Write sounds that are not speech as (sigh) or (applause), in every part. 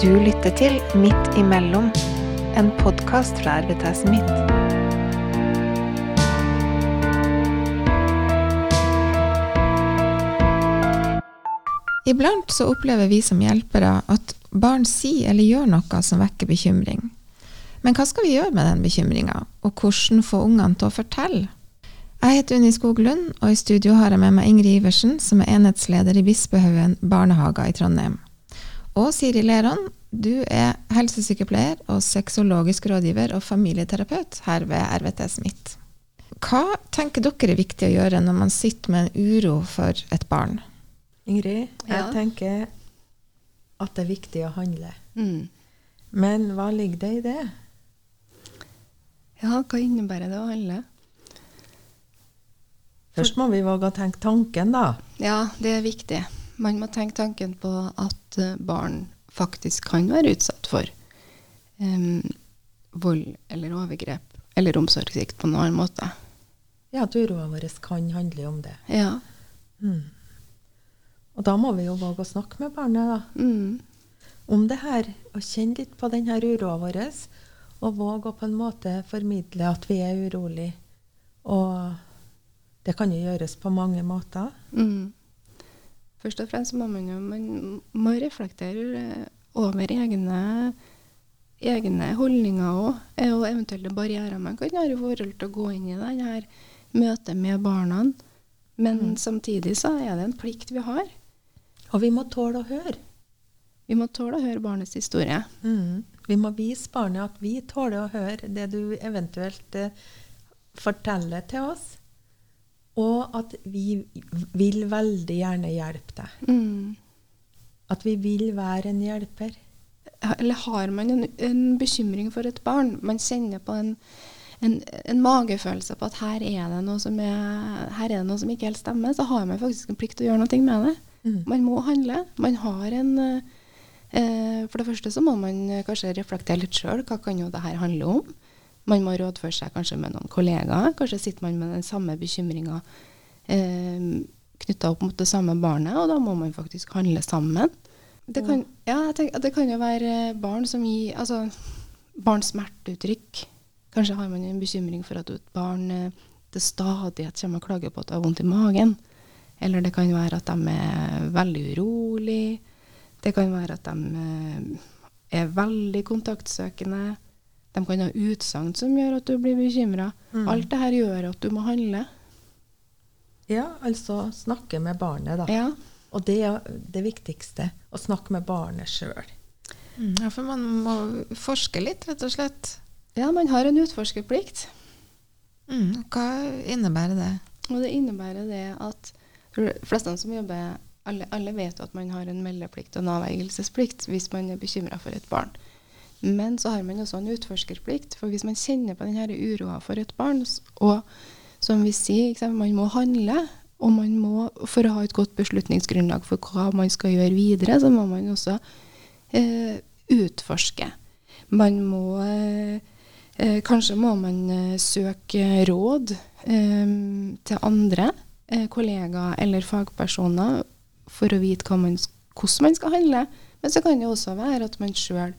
Du lytter til Midt imellom, en podkast fra RVTS Midt. Iblant så opplever vi som hjelpere at barn sier eller gjør noe som vekker bekymring. Men hva skal vi gjøre med den bekymringa, og hvordan få ungene til å fortelle? Jeg heter Unni Skoglund, og i studio har jeg med meg Ingrid Iversen, som er enhetsleder i Bispehaugen barnehager i Trondheim. Og Siri Leron, du er helsesykepleier og sexologisk rådgiver og familieterapeut her ved RVT Smith. Hva tenker dere er viktig å gjøre når man sitter med en uro for et barn? Ingrid, jeg Ja. tenker at det er viktig å handle. Mm. Men hva ligger det i det? Ja, hva innebærer det å handle? Først må vi våge å tenke tanken, da. Ja, det er viktig. Man må tenke tanken på at eh, barn faktisk kan være utsatt for um, vold eller overgrep eller omsorgssvikt på noen annen måte. Ja, at uroa vår kan handle om det. Ja. Mm. Og da må vi jo våge å snakke med barnet da, Mm. om det her, og kjenne litt på denne uroa vår, og våge å på en måte formidle at vi er urolig. Og det kan jo gjøres på mange måter. Mm. Først og fremst må man jo man må reflektere eh, over egne, egne holdninger òg, og eventuelle barrierer man kan ha i forhold til å gå inn i denne møtet med barna. Men samtidig så er det en plikt vi har. Og vi må tåle å høre. Vi må tåle å høre barnets historie. Mm. Vi må vise barnet at vi tåler å høre det du eventuelt eh, forteller til oss, og at vi vil veldig gjerne hjelpe deg. Mm. At vi vil være en hjelper. Eller har man en, en bekymring for et barn? Man kjenner på en, en, en magefølelse på at her er, det noe som er, her er det noe som ikke helt stemmer, så har man faktisk en plikt til å gjøre noe med det. Mm. Man må handle. Man har en eh, eh, For det første så må man eh, kanskje reflektere litt sjøl. Hva kan jo det her handle om? Man må rådføre seg kanskje med noen kollegaer. Kanskje sitter man med den samme bekymringa eh, knytta opp mot det samme barnet, og da må man faktisk handle sammen. Det kan, ja, det kan jo være barn som gir Altså barns smerteuttrykk. Kanskje har man en bekymring for at et barn eh, til stadighet kommer og klager på at det har vondt i magen. Eller det kan være at de er veldig urolig. Det kan være at de eh, er veldig kontaktsøkende. De kan ha utsagn som gjør at du blir bekymra. Mm. Alt det her gjør at du må handle. Ja, altså snakke med barnet, da. Ja. Og det er det viktigste. Å snakke med barnet sjøl. Mm, Ja, for man må forske litt, rett og slett. ja, man har en utforskerplikt. Mm, hva innebærer det? Og det innebærer det at de fleste som jobber alle, alle vet at man har en meldeplikt og en avvergelsesplikt hvis man er bekymra for et barn. Men så har man også en utforskerplikt. For hvis man kjenner på denne uroa for et barn, og som vi sier, man må handle, og man må, for å ha et godt beslutningsgrunnlag for hva man skal gjøre videre, så må man også eh, utforske. Man må eh, eh, Kanskje må man eh, søke råd eh, til andre eh, kollegaer eller fagpersoner for å vite man, hvordan man skal handle. Men så kan det også være at man sjøl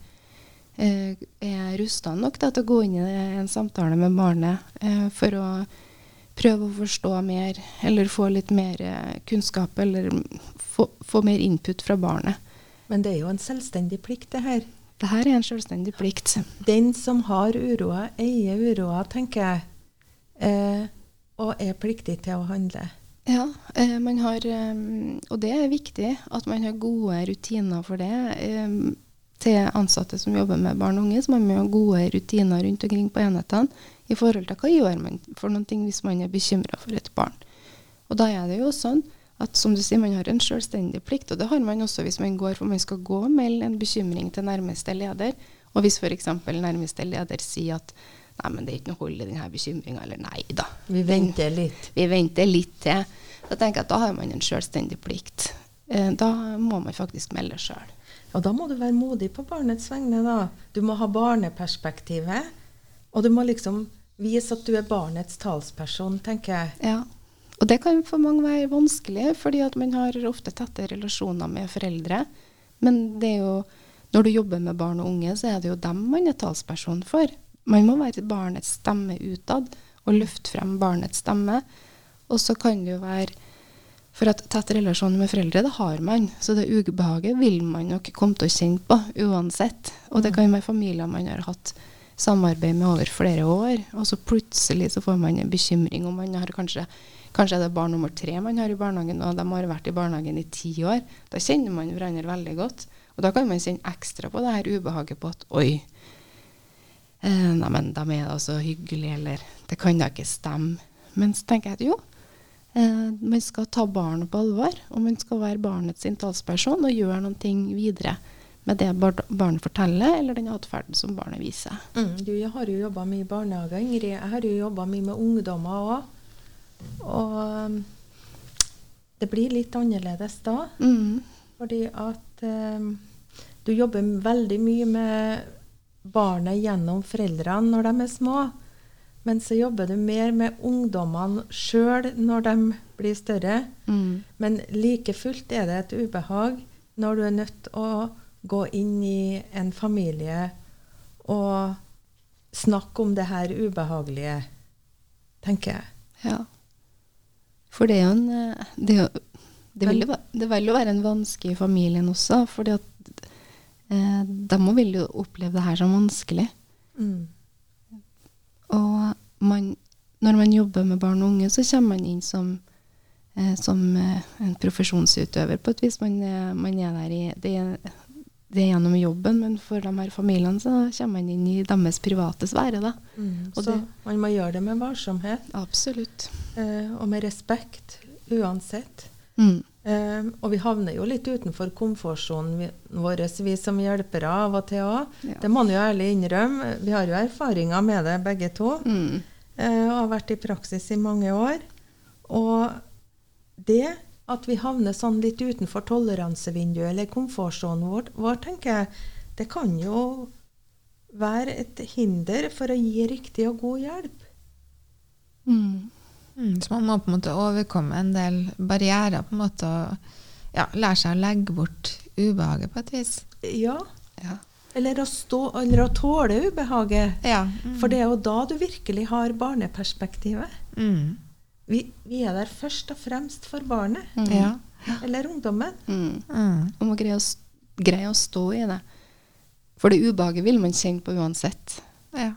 er rusta nok da, til å gå inn i en samtale med barnet eh, for å prøve å forstå mer, eller få litt mer eh, kunnskap, eller få, få mer input fra barnet. Men det er jo en selvstendig plikt, det her. Det her er en selvstendig plikt. Den som har uroa, eier uroa, tenker jeg. Eh, og er pliktig til å handle. Ja, eh, man har, eh, og det er viktig at man har gode rutiner for det. Eh, til ansatte som jobber med barn og unge, så man må ha gode rutiner rundt omkring på enhetene i forhold til hva gjør man for noen ting hvis man er bekymra for et barn. Og da er det jo sånn at som du sier, man har en selvstendig plikt, og det har man også hvis man går, for man skal gå og melde en bekymring til nærmeste leder. Og hvis f.eks. nærmeste leder sier at nei, men det er ikke noe hold i denne bekymringa, eller nei da. Vi venter litt. Vi venter litt til. Da tenker jeg at da har man en selvstendig plikt. Eh, Da må man faktisk melde sjøl. Og da må du være modig på barnets vegne, da. Du må ha barneperspektivet. Og du må liksom vise at du er barnets talsperson, tenker jeg. Ja. Og det kan for mange være vanskelig, fordi at man har ofte tette relasjoner med foreldre. Men det er jo Når du jobber med barn og unge, så er det jo dem man er talsperson for. Man må være barnets stemme utad og løfte frem barnets stemme. Og så kan det jo være For at tett relasjon med foreldre, det har man. Så det ubehaget vil man nok komme til å kjenne på uansett. Og det kan være familier man har hatt samarbeid med over flere år, og så plutselig så får man en bekymring om man har kanskje Kanskje er det barn nummer tre man har i barnehagen, og de har vært i barnehagen i ti år. Da kjenner man hverandre veldig godt. Og da kan man kjenne ekstra på det her ubehaget på at oi, eh, neimen, de er da så hyggelige, eller det kan da ikke stemme. Men så tenker jeg at jo, man skal ta barnet på alvor, og man skal være barnets talsperson og gjøre noe videre med det bar barnet forteller, eller den atferden som barnet viser. Mm, du, jeg har jo jobba mye i barnehager, Ingrid. Jeg har jo jobba mye med ungdommer òg. Og um, det blir litt annerledes da. Mm. Fordi at um, du jobber veldig mye med barnet gjennom foreldrene når de er små. Men så jobber du mer med ungdommene sjøl når de blir større. Mm. Men like fullt er det et ubehag når du er nødt til å gå inn i en familie og snakke om det her ubehagelige, tenker jeg. Ja. For det er jo en eh, Det, jo, det, vil, jo, det vil jo være en vanske i familien også, fordi at eh, de må vil jo oppleve det her som vanskelig. Mm. Og man, når man jobber med barn og unge, så kommer man inn som, eh, som eh, en profesjonsutøver på et vis. Man, er- man er der i det, er- det er gjennom jobben, men for de her familiene så kommer man inn i deres private sfære. da. Mm. Så det- man må gjøre det med varsomhet Absolutt. eh, og med respekt uansett. Mm. Eh, og vi havner jo litt utenfor komfortsonen vår, vi som hjelpere av og til òg. Ja. Det må man jo ærlig innrømme. Vi har jo erfaringer med det, begge to. Mm. eh, og har vært i praksis i mange år. Og det at vi havner sånn litt utenfor toleransevinduet eller komfortsonen vår, vår, tenker jeg, det kan jo være et hinder for å gi riktig og god hjelp. Mm. Mm, så man må på en måte overkomme en del barrierer på en måte og ja, lære seg å legge bort ubehaget på et vis. Ja, Ja. eller å, stå, eller å tåle ubehaget. Ja. For det er jo da du virkelig har barneperspektivet. Mm. Vi, vi er der først og fremst for barnet, Mm. Ja. eller ungdommen. Mm. Mm. Og må greie å, greie å stå i det. For det ubehaget vil man kjenne på uansett. ja.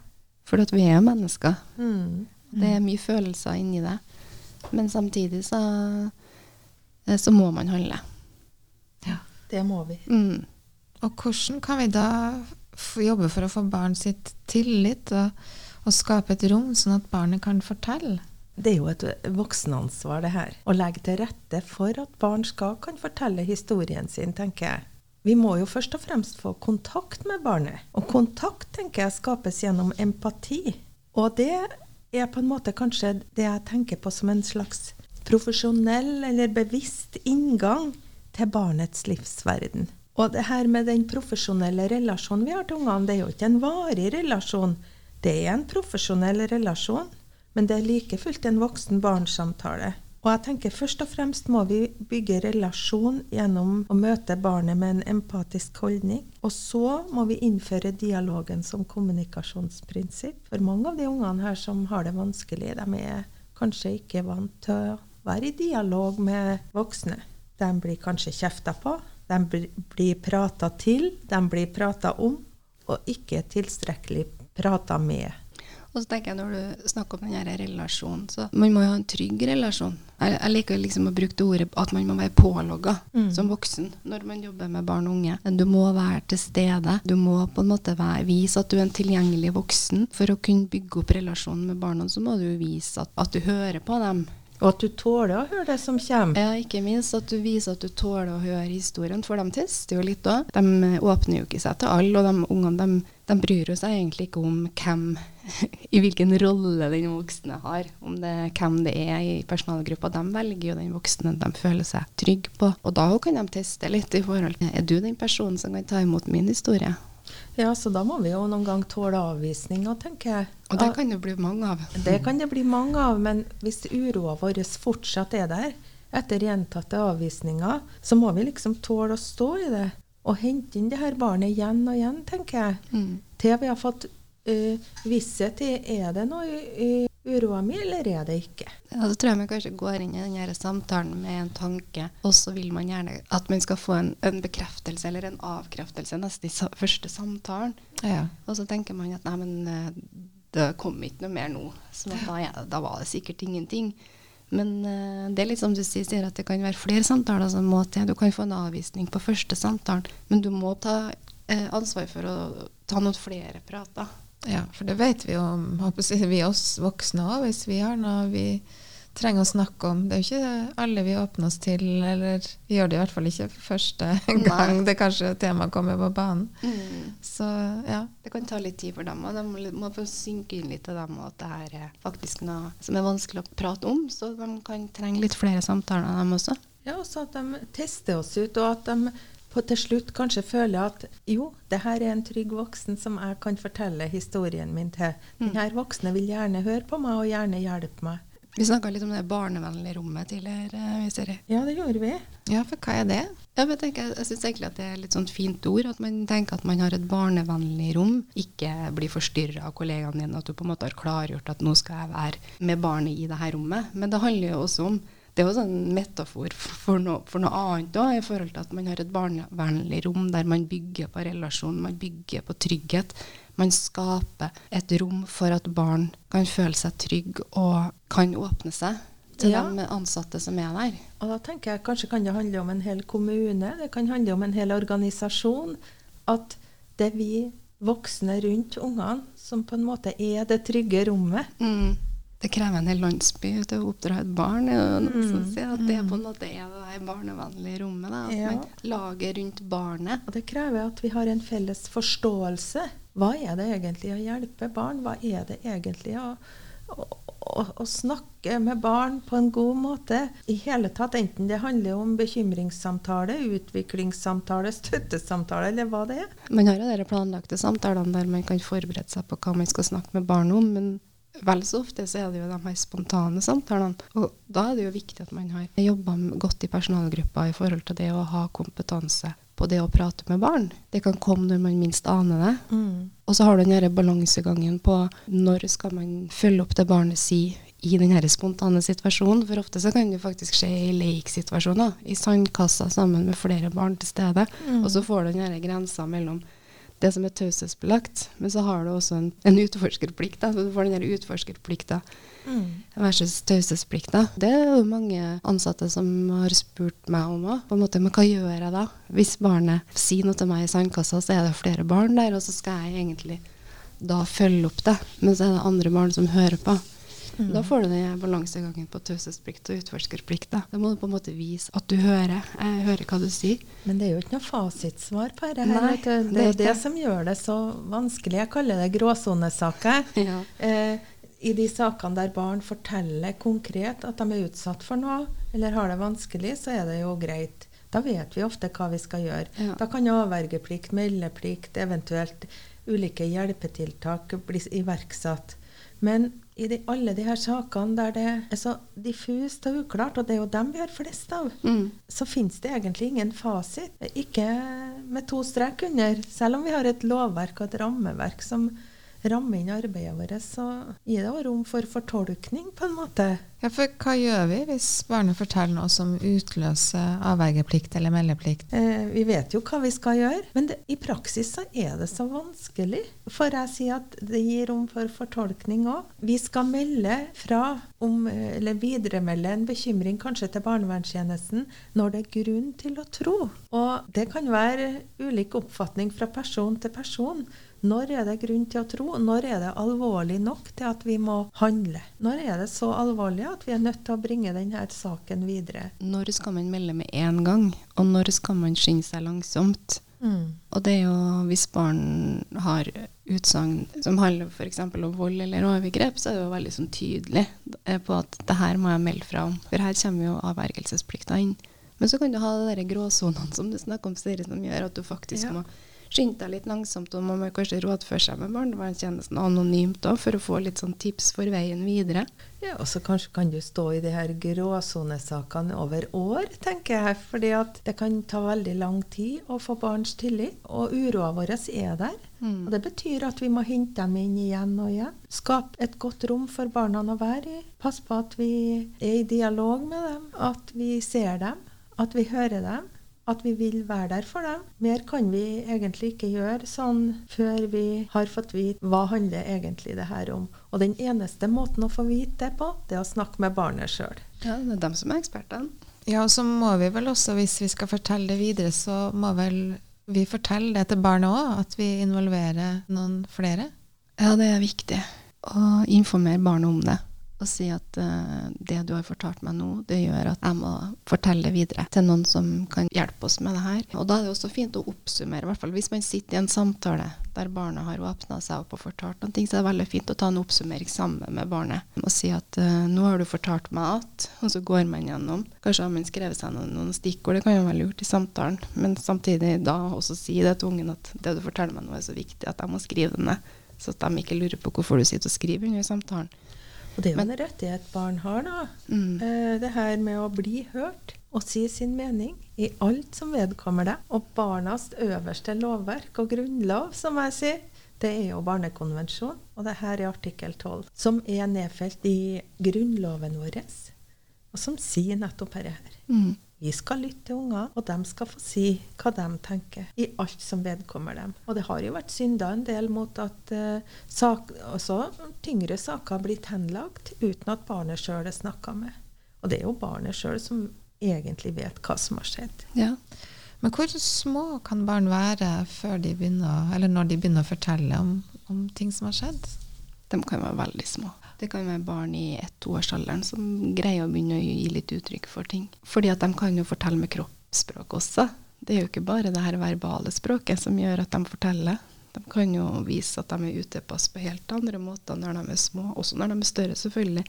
For at vi er mennesker. Mm. Det er mye følelser inni det. Men samtidig så, eh, så må man handle. Det må vi. Mm. Og hvordan kan vi da jobbe for å få barn sitt tillit og, og skape et rom, sånn at barnet kan fortelle? Det er jo et voksenansvar, det her. Å legge til rette for at barn skal kan fortelle historien sin, tenker jeg. Vi må jo først og fremst få kontakt med barnet. Og kontakt tenker jeg skapes gjennom empati. Og det er på en måte kanskje det jeg tenker på som en slags profesjonell eller bevisst inngang til barnets livsverden. Og det her med den profesjonelle relasjonen vi har til ungene, det er jo ikke en varig relasjon. Det er en profesjonell relasjon, men det er like fullt en voksen-barn-samtale. Og jeg tenker først og fremst må vi bygge relasjon gjennom å møte barnet med en empatisk holdning. Og så må vi innføre dialogen som kommunikasjonsprinsipp. For mange av de ungene her som har det vanskelig, de er kanskje ikke vant til å være i dialog med voksne. De blir kanskje kjefta på, de blir- prata til, de blir prata om, og ikke tilstrekkelig prata med. Og så tenker jeg når du snakker om denne relasjonen, så man må jo ha en trygg relasjon. Jeg, jeg liker liksom å bruke det ordet at man må være pålogga Mm. som voksen når man jobber med barn og unge. Du må være til stede. Du må på en måte være, vise at du er en tilgjengelig voksen. For å kunne bygge opp relasjonen med barna, så må du vise at, at du hører på dem. Og at du tåler å høre det som kommer. Ja, ikke minst at du viser at du tåler å høre historien, for de tester jo litt òg. De eh, åpner jo ikke seg til alle, og de ungene de, de bryr jo seg egentlig ikke om hvem, (laughs) i hvilken rolle den voksne har, om det er hvem det er i personalgruppa. De velger jo den voksne de føler seg trygg på. Og da kan de teste litt i forhold til er du den personen som kan ta imot min historie. Ja, så da må vi jo noen gang tåle avvisninger, tenker jeg. Og det kan det bli mange av. Det kan det bli mange av, men hvis uroa vår fortsatt er der etter gjentatte avvisninger, så må vi liksom tåle å stå i det. Og hente inn det her barnet igjen og igjen, tenker jeg. Mm. Til vi har fått uh, visshet i er det noe i uroa mi, eller er det ikke. Ja, så tror jeg man kanskje går inn i den her samtalen med en tanke, og så vil man gjerne at man skal få en, en bekreftelse eller en avkreftelse nesten i første samtalen. Ja. Og så tenker man at nei, men eh, det kom ikke noe mer nå, så da, ja, da var det sikkert ingenting. Men eh, det er litt som du sier, sier, at det kan være flere samtaler som må til. Du kan få en avvisning på første samtalen, men du må ta eh, ansvar for å ta noen flere prater. Ja, for det vet vi jo om håper jeg, vi oss voksne òg, hvis vi har noe vi trenger å snakke om. Det er jo ikke alle vi åpner oss til, eller vi gjør det i hvert fall ikke for første (laughs) gang det kanskje temaet kommer på banen. Så ja. Det kan ta litt tid for dem, og de må, må få synke inn litt av dem, og at det her er faktisk noe som er vanskelig å prate om, så de kan trenge litt flere samtaler, dem også. Ja, og så at de tester oss ut, og at de på til slutt kanskje føler at jo, det her er en trygg voksen som jeg kan fortelle historien min til. Denne voksne vil gjerne høre på meg og gjerne hjelpe meg. Vi snakka litt om det barnevennlige rommet tidligere. vi ser. Ja, det gjorde vi. ja, for hva er det? Ja, men jeg, tenker, jeg syns egentlig at det er litt sånn fint ord. At man tenker at man har et barnevennlig rom. Ikke bli forstyrra av kollegaene dine. At du på en måte har klargjort at nå skal jeg være med barnet i det her rommet. Men det handler jo også om det er jo sånn en metafor for noe, for noe annet òg, i forhold til at man har et barnevennlig rom der man bygger på relasjon, man bygger på trygghet. Man skaper et rom for at barn kan føle seg trygge og kan åpne seg til Ja. de ansatte som er der. Og da tenker jeg kanskje kan det handle om en hel kommune, det kan handle om en hel organisasjon. At det er vi voksne rundt ungene som på en måte er det trygge rommet. Mm. Det krever en hel landsby til å oppdra et barn. som sier At det på en måte er det der barnevennlige rommet. Da. At Ja. man lager rundt barnet. Og det krever at vi har en felles forståelse. Hva er det egentlig å hjelpe barn? Hva er det egentlig å, å, å, å snakke med barn på en god måte? I hele tatt, enten det handler om bekymringssamtale, utviklingssamtale, støttesamtale, eller hva det er. Man har jo de planlagte samtalene der man kan forberede seg på hva man skal snakke med barn om. men Vel så ofte så er det jo de her spontane samtalene. Og da er det jo viktig at man har jobba godt i personalgruppa i forhold til det å ha kompetanse på det å prate med barn. Det kan komme når man minst aner det. Og så har du den her balansegangen på når skal man følge opp det barnet sier i den her spontane situasjonen. For ofte så kan det faktisk skje i leiksituasjoner. I sandkassa sammen med flere barn til stede. Og så får du den her grensa mellom det som er taushetsbelagt, men så har du også en, en utforskerplikt. Da. Så du får den der utforskerplikta versus taushetsplikta. Det er jo mange ansatte som har spurt meg om òg. Men hva gjør jeg da? Hvis barnet sier noe til meg i sandkassa, så er det flere barn der, og så skal jeg egentlig da følge opp det. Men så er det andre barn som hører på. Da får du den balansegangen på taushetsplikt og utforskerplikt. Da. da må du på en måte vise at du hører. Jeg hører hva du sier. Men det er jo ikke noe fasitsvar på dette. Nei, det Det er ikke det det. som gjør det så vanskelig. Jeg kaller det gråsonesaker. (laughs) Ja. Eh, I de sakene der barn forteller konkret at de er utsatt for noe, eller har det vanskelig, så er det jo greit. Da vet vi ofte hva vi skal gjøre. Ja. Da kan avvergeplikt, meldeplikt, eventuelt ulike hjelpetiltak bli iverksatt. Men i de, alle de her sakene der det er så diffust og uklart, og det er jo dem vi har flest av, Mm. så finnes det egentlig ingen fasit. Ikke med to strek under. Selv om vi har et lovverk og et rammeverk som rammer inn arbeidet vårt, så gir det også rom for fortolkning, på en måte. Ja, for hva gjør vi hvis barnet forteller noe som utløser avvergeplikt eller meldeplikt? Eh, vi vet jo hva vi skal gjøre, men det, i praksis så er det så vanskelig. For jeg sier at det gir rom for fortolkning òg. Vi skal melde fra om, eller videremelde en bekymring kanskje til barnevernstjenesten når det er grunn til å tro. Og det kan være ulik oppfatning fra person til person. Når er det grunn til å tro? Når er det alvorlig nok til at vi må handle? Når er det så alvorlig at vi er nødt til å bringe denne saken videre? Når skal man melde med én gang, og når skal man skynde seg langsomt? Og det er jo hvis barn har utsagn som handler f.eks. om vold eller overgrep, så er det jo veldig sånn tydelig eh, på at det her må jeg melde fra om. For her kommer jo avvergelsesplikta inn. Men så kan du ha de gråsonene som du snakker om, som gjør at du faktisk Ja. må skynde deg litt langsomt, og man må kanskje rådføre seg med barnevernstjenesten anonymt òg, for å få litt sånn tips for veien videre. Ja, og så kanskje kan du stå i de her gråsonesakene over år, tenker jeg. fordi at det kan ta veldig lang tid å få barns tillit. Og uroa vår er der. Mm. Og det betyr at vi må hente dem inn igjen og igjen. Skape et godt rom for barna å være i. Pass på at vi er i dialog med dem. At vi ser dem. At vi hører dem. At vi vil være der for dem. Mer kan vi egentlig ikke gjøre sånn før vi har fått vite hva handler egentlig det her om. Og den eneste måten å få vite det på, det er å snakke med barnet sjøl. Ja, det er dem som er ekspertene. Ja, og så må vi vel også, hvis vi skal fortelle det videre, så må vel vi fortelle det til barnet òg, at vi involverer noen flere. Ja, det er viktig å informere barnet om det. Og si at uh, det du har fortalt meg nå, det gjør at jeg må fortelle videre til noen som kan hjelpe oss med det her. Og da er det også fint å oppsummere, i hvert fall hvis man sitter i en samtale der barnet har åpna seg opp og fortalt noen ting, så er det veldig fint å ta en oppsummering sammen med barnet og si at uh, nå har du fortalt meg at Og så går man gjennom. Kanskje har man skrevet seg noen, noen stikkord, det kan jo være lurt i samtalen, men samtidig da også si det til ungen at det du forteller meg nå er så viktig at jeg må skrive det ned. Så at de ikke lurer på hvorfor du sitter og skriver under samtalen. Og det er jo Men- en rettighet barn har, da. Mm. Eh, det her med å bli hørt og si sin mening i alt som vedkommer deg. Og barnas øverste lovverk og grunnlov, som jeg sier, det er jo Barnekonvensjonen. Og det her er artikkel 12, som er nedfelt i grunnloven vår, og som sier nettopp dette her. Mm. Vi skal lytte til unger, og de skal få si hva de tenker i alt som vedkommer dem. Og det har jo vært synda en del mot at eh, sak, også tyngre saker har blitt henlagt uten at barnet sjøl er snakka med. Og det er jo barnet sjøl som egentlig vet hva som har skjedd. Ja. Men hvor små kan barn være før de begynner, eller når de begynner å fortelle om, om ting som har skjedd? De kan være veldig små. Det kan være barn i ett-toårsalderen som greier å begynne å gi litt uttrykk for ting. Fordi at de kan jo fortelle med kroppsspråk også. Det er jo ikke bare det her verbale språket som gjør at de forteller. De kan jo vise at de er utilpass på helt andre måter når de er små, også når de er større, selvfølgelig.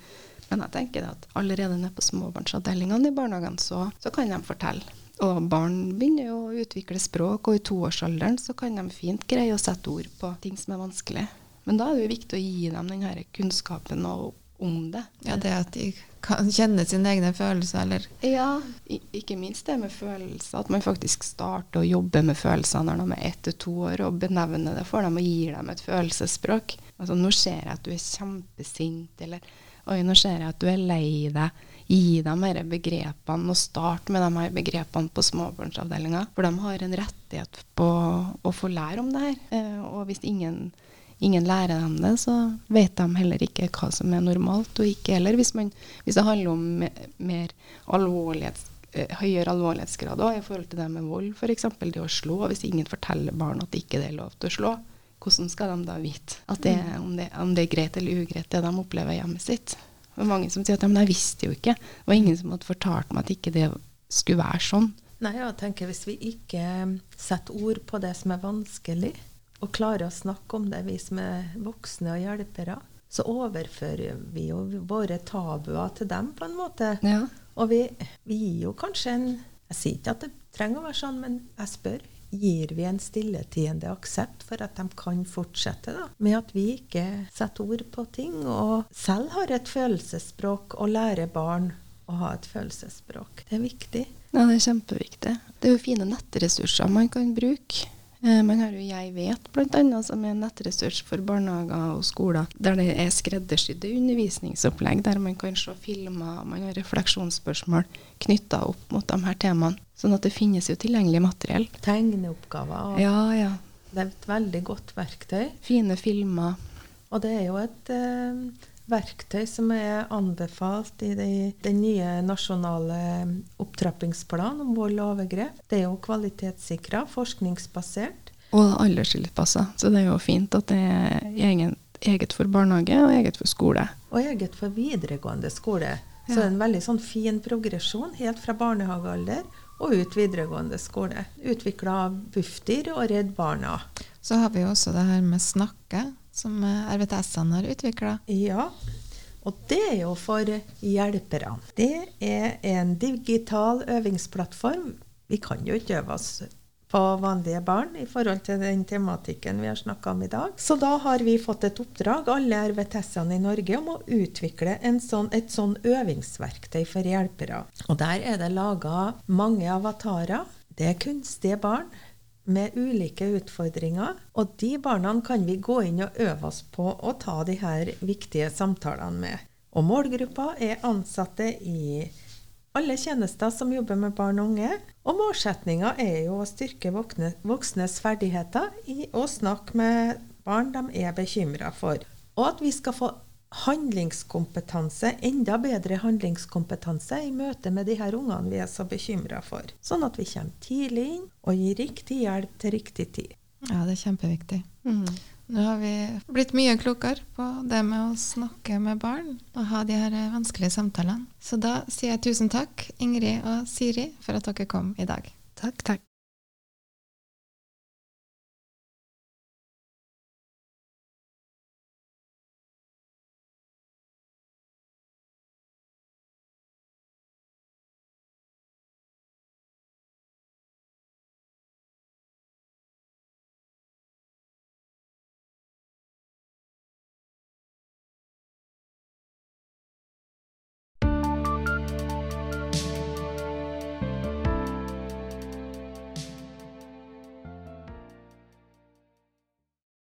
Men jeg tenker at allerede nede på småbarnsavdelingene i barnehagene så, så kan de fortelle. Og barn begynner jo å utvikle språk, og i toårsalderen så kan de fint greie å sette ord på ting som er vanskelig. Men da er det jo viktig å gi dem den her kunnskapen og, om det. Ja, det at de kan kjenne sine egne følelser, eller Ja, ikke minst det med følelser. At man faktisk starter å jobbe med følelser når de er ett til to år, og benevner det for dem og gir dem et følelsesspråk. Altså, nå ser jeg at du er kjempesint, eller oi, nå ser jeg at du er lei deg. Gi dem disse begrepene, og start med de her begrepene på småbarnsavdelinga. For de har en rettighet på å få lære om det her. Eh, og hvis ingen ingen lærer dem det, så vet de heller ikke hva som er normalt og ikke heller. Hvis, man, hvis det handler om mer alvorlighets, eh, høyere alvorlighetsgrad i forhold til det med vold, f.eks. det å slå. Hvis ingen forteller barn at det ikke er lov til å slå, hvordan skal de da vite at det, om, det, om det er greit eller ugreit, det de opplever i hjemmet sitt? Det var mange som sier at ja, men jeg visste jo ikke. Det var ingen som hadde fortalt meg at ikke det skulle være sånn. Nei, jeg tenker Hvis vi ikke setter ord på det som er vanskelig, og klarer å snakke om det, vi som er voksne og hjelpere, så overfører vi jo våre tabuer til dem på en måte. Ja. Og vi, vi gir jo kanskje en Jeg sier ikke at det trenger å være sånn, men jeg spør. Gir vi en stilletiende aksept for at de kan fortsette, da? Med at vi ikke setter ord på ting, og selv har et følelsesspråk, og lærer barn å ha et følelsesspråk. Det er viktig. Ja, det er kjempeviktig. Det er jo fine nettressurser man kan bruke. Eh, Man har jo Jeg vet bl.a. som er en nettressurs for barnehager og skoler, der det er skreddersydde undervisningsopplegg, der man kan se filmer, man har refleksjonsspørsmål knytta opp mot de her temaene. Sånn at det finnes jo tilgjengelig materiell. Tegneoppgaver. Og Ja, ja. Det er et veldig godt verktøy. Fine filmer. Og det er jo et eh, verktøy som er anbefalt i de, den nye nasjonale opptrappingsplanen om vold og overgrep. Det er jo kvalitetssikra, forskningsbasert. Og alderstilpassa. Så det er jo fint at det er egen, eget for barnehage og eget for skole. Og eget for videregående skole. Så Ja. det er en veldig sånn fin progresjon helt fra barnehagealder og ut videregående skole. Utvikla av Bufdir og Redd Barna. så har vi også det her med snakke, som eh, RVTS-ene har utvikla. Ja, og det er jo for hjelperne. Det er en digital øvingsplattform. Vi kan jo ikke øve oss på vanlige barn i forhold til den tematikken vi har snakka om i dag. Så da har vi fått et oppdrag, alle RVTS-ene i Norge, om å utvikle sånn, et sånn øvingsverktøy for hjelpere. Og der er det laga mange avatarer. Det er kunstige barn med ulike utfordringer. Og de barna kan vi gå inn og øve oss på å ta de her viktige samtalene med. Og målgruppa er ansatte i alle tjenester som jobber med barn og unge. Og målsettinga er jo å styrke voksne, voksnes ferdigheter i å snakke med barn de er bekymra for. Og at vi skal få handlingskompetanse, enda bedre handlingskompetanse i møte med de her ungene vi er så bekymra for. Sånn at vi kommer tidlig inn og gir riktig hjelp til riktig tid. Ja, det er kjempeviktig. Mm. Nå har vi blitt mye klokere på det med å snakke med barn og ha de her vanskelige samtalene. Så da sier jeg tusen takk, Ingrid og Siri, for at dere kom i dag. Takk, takk.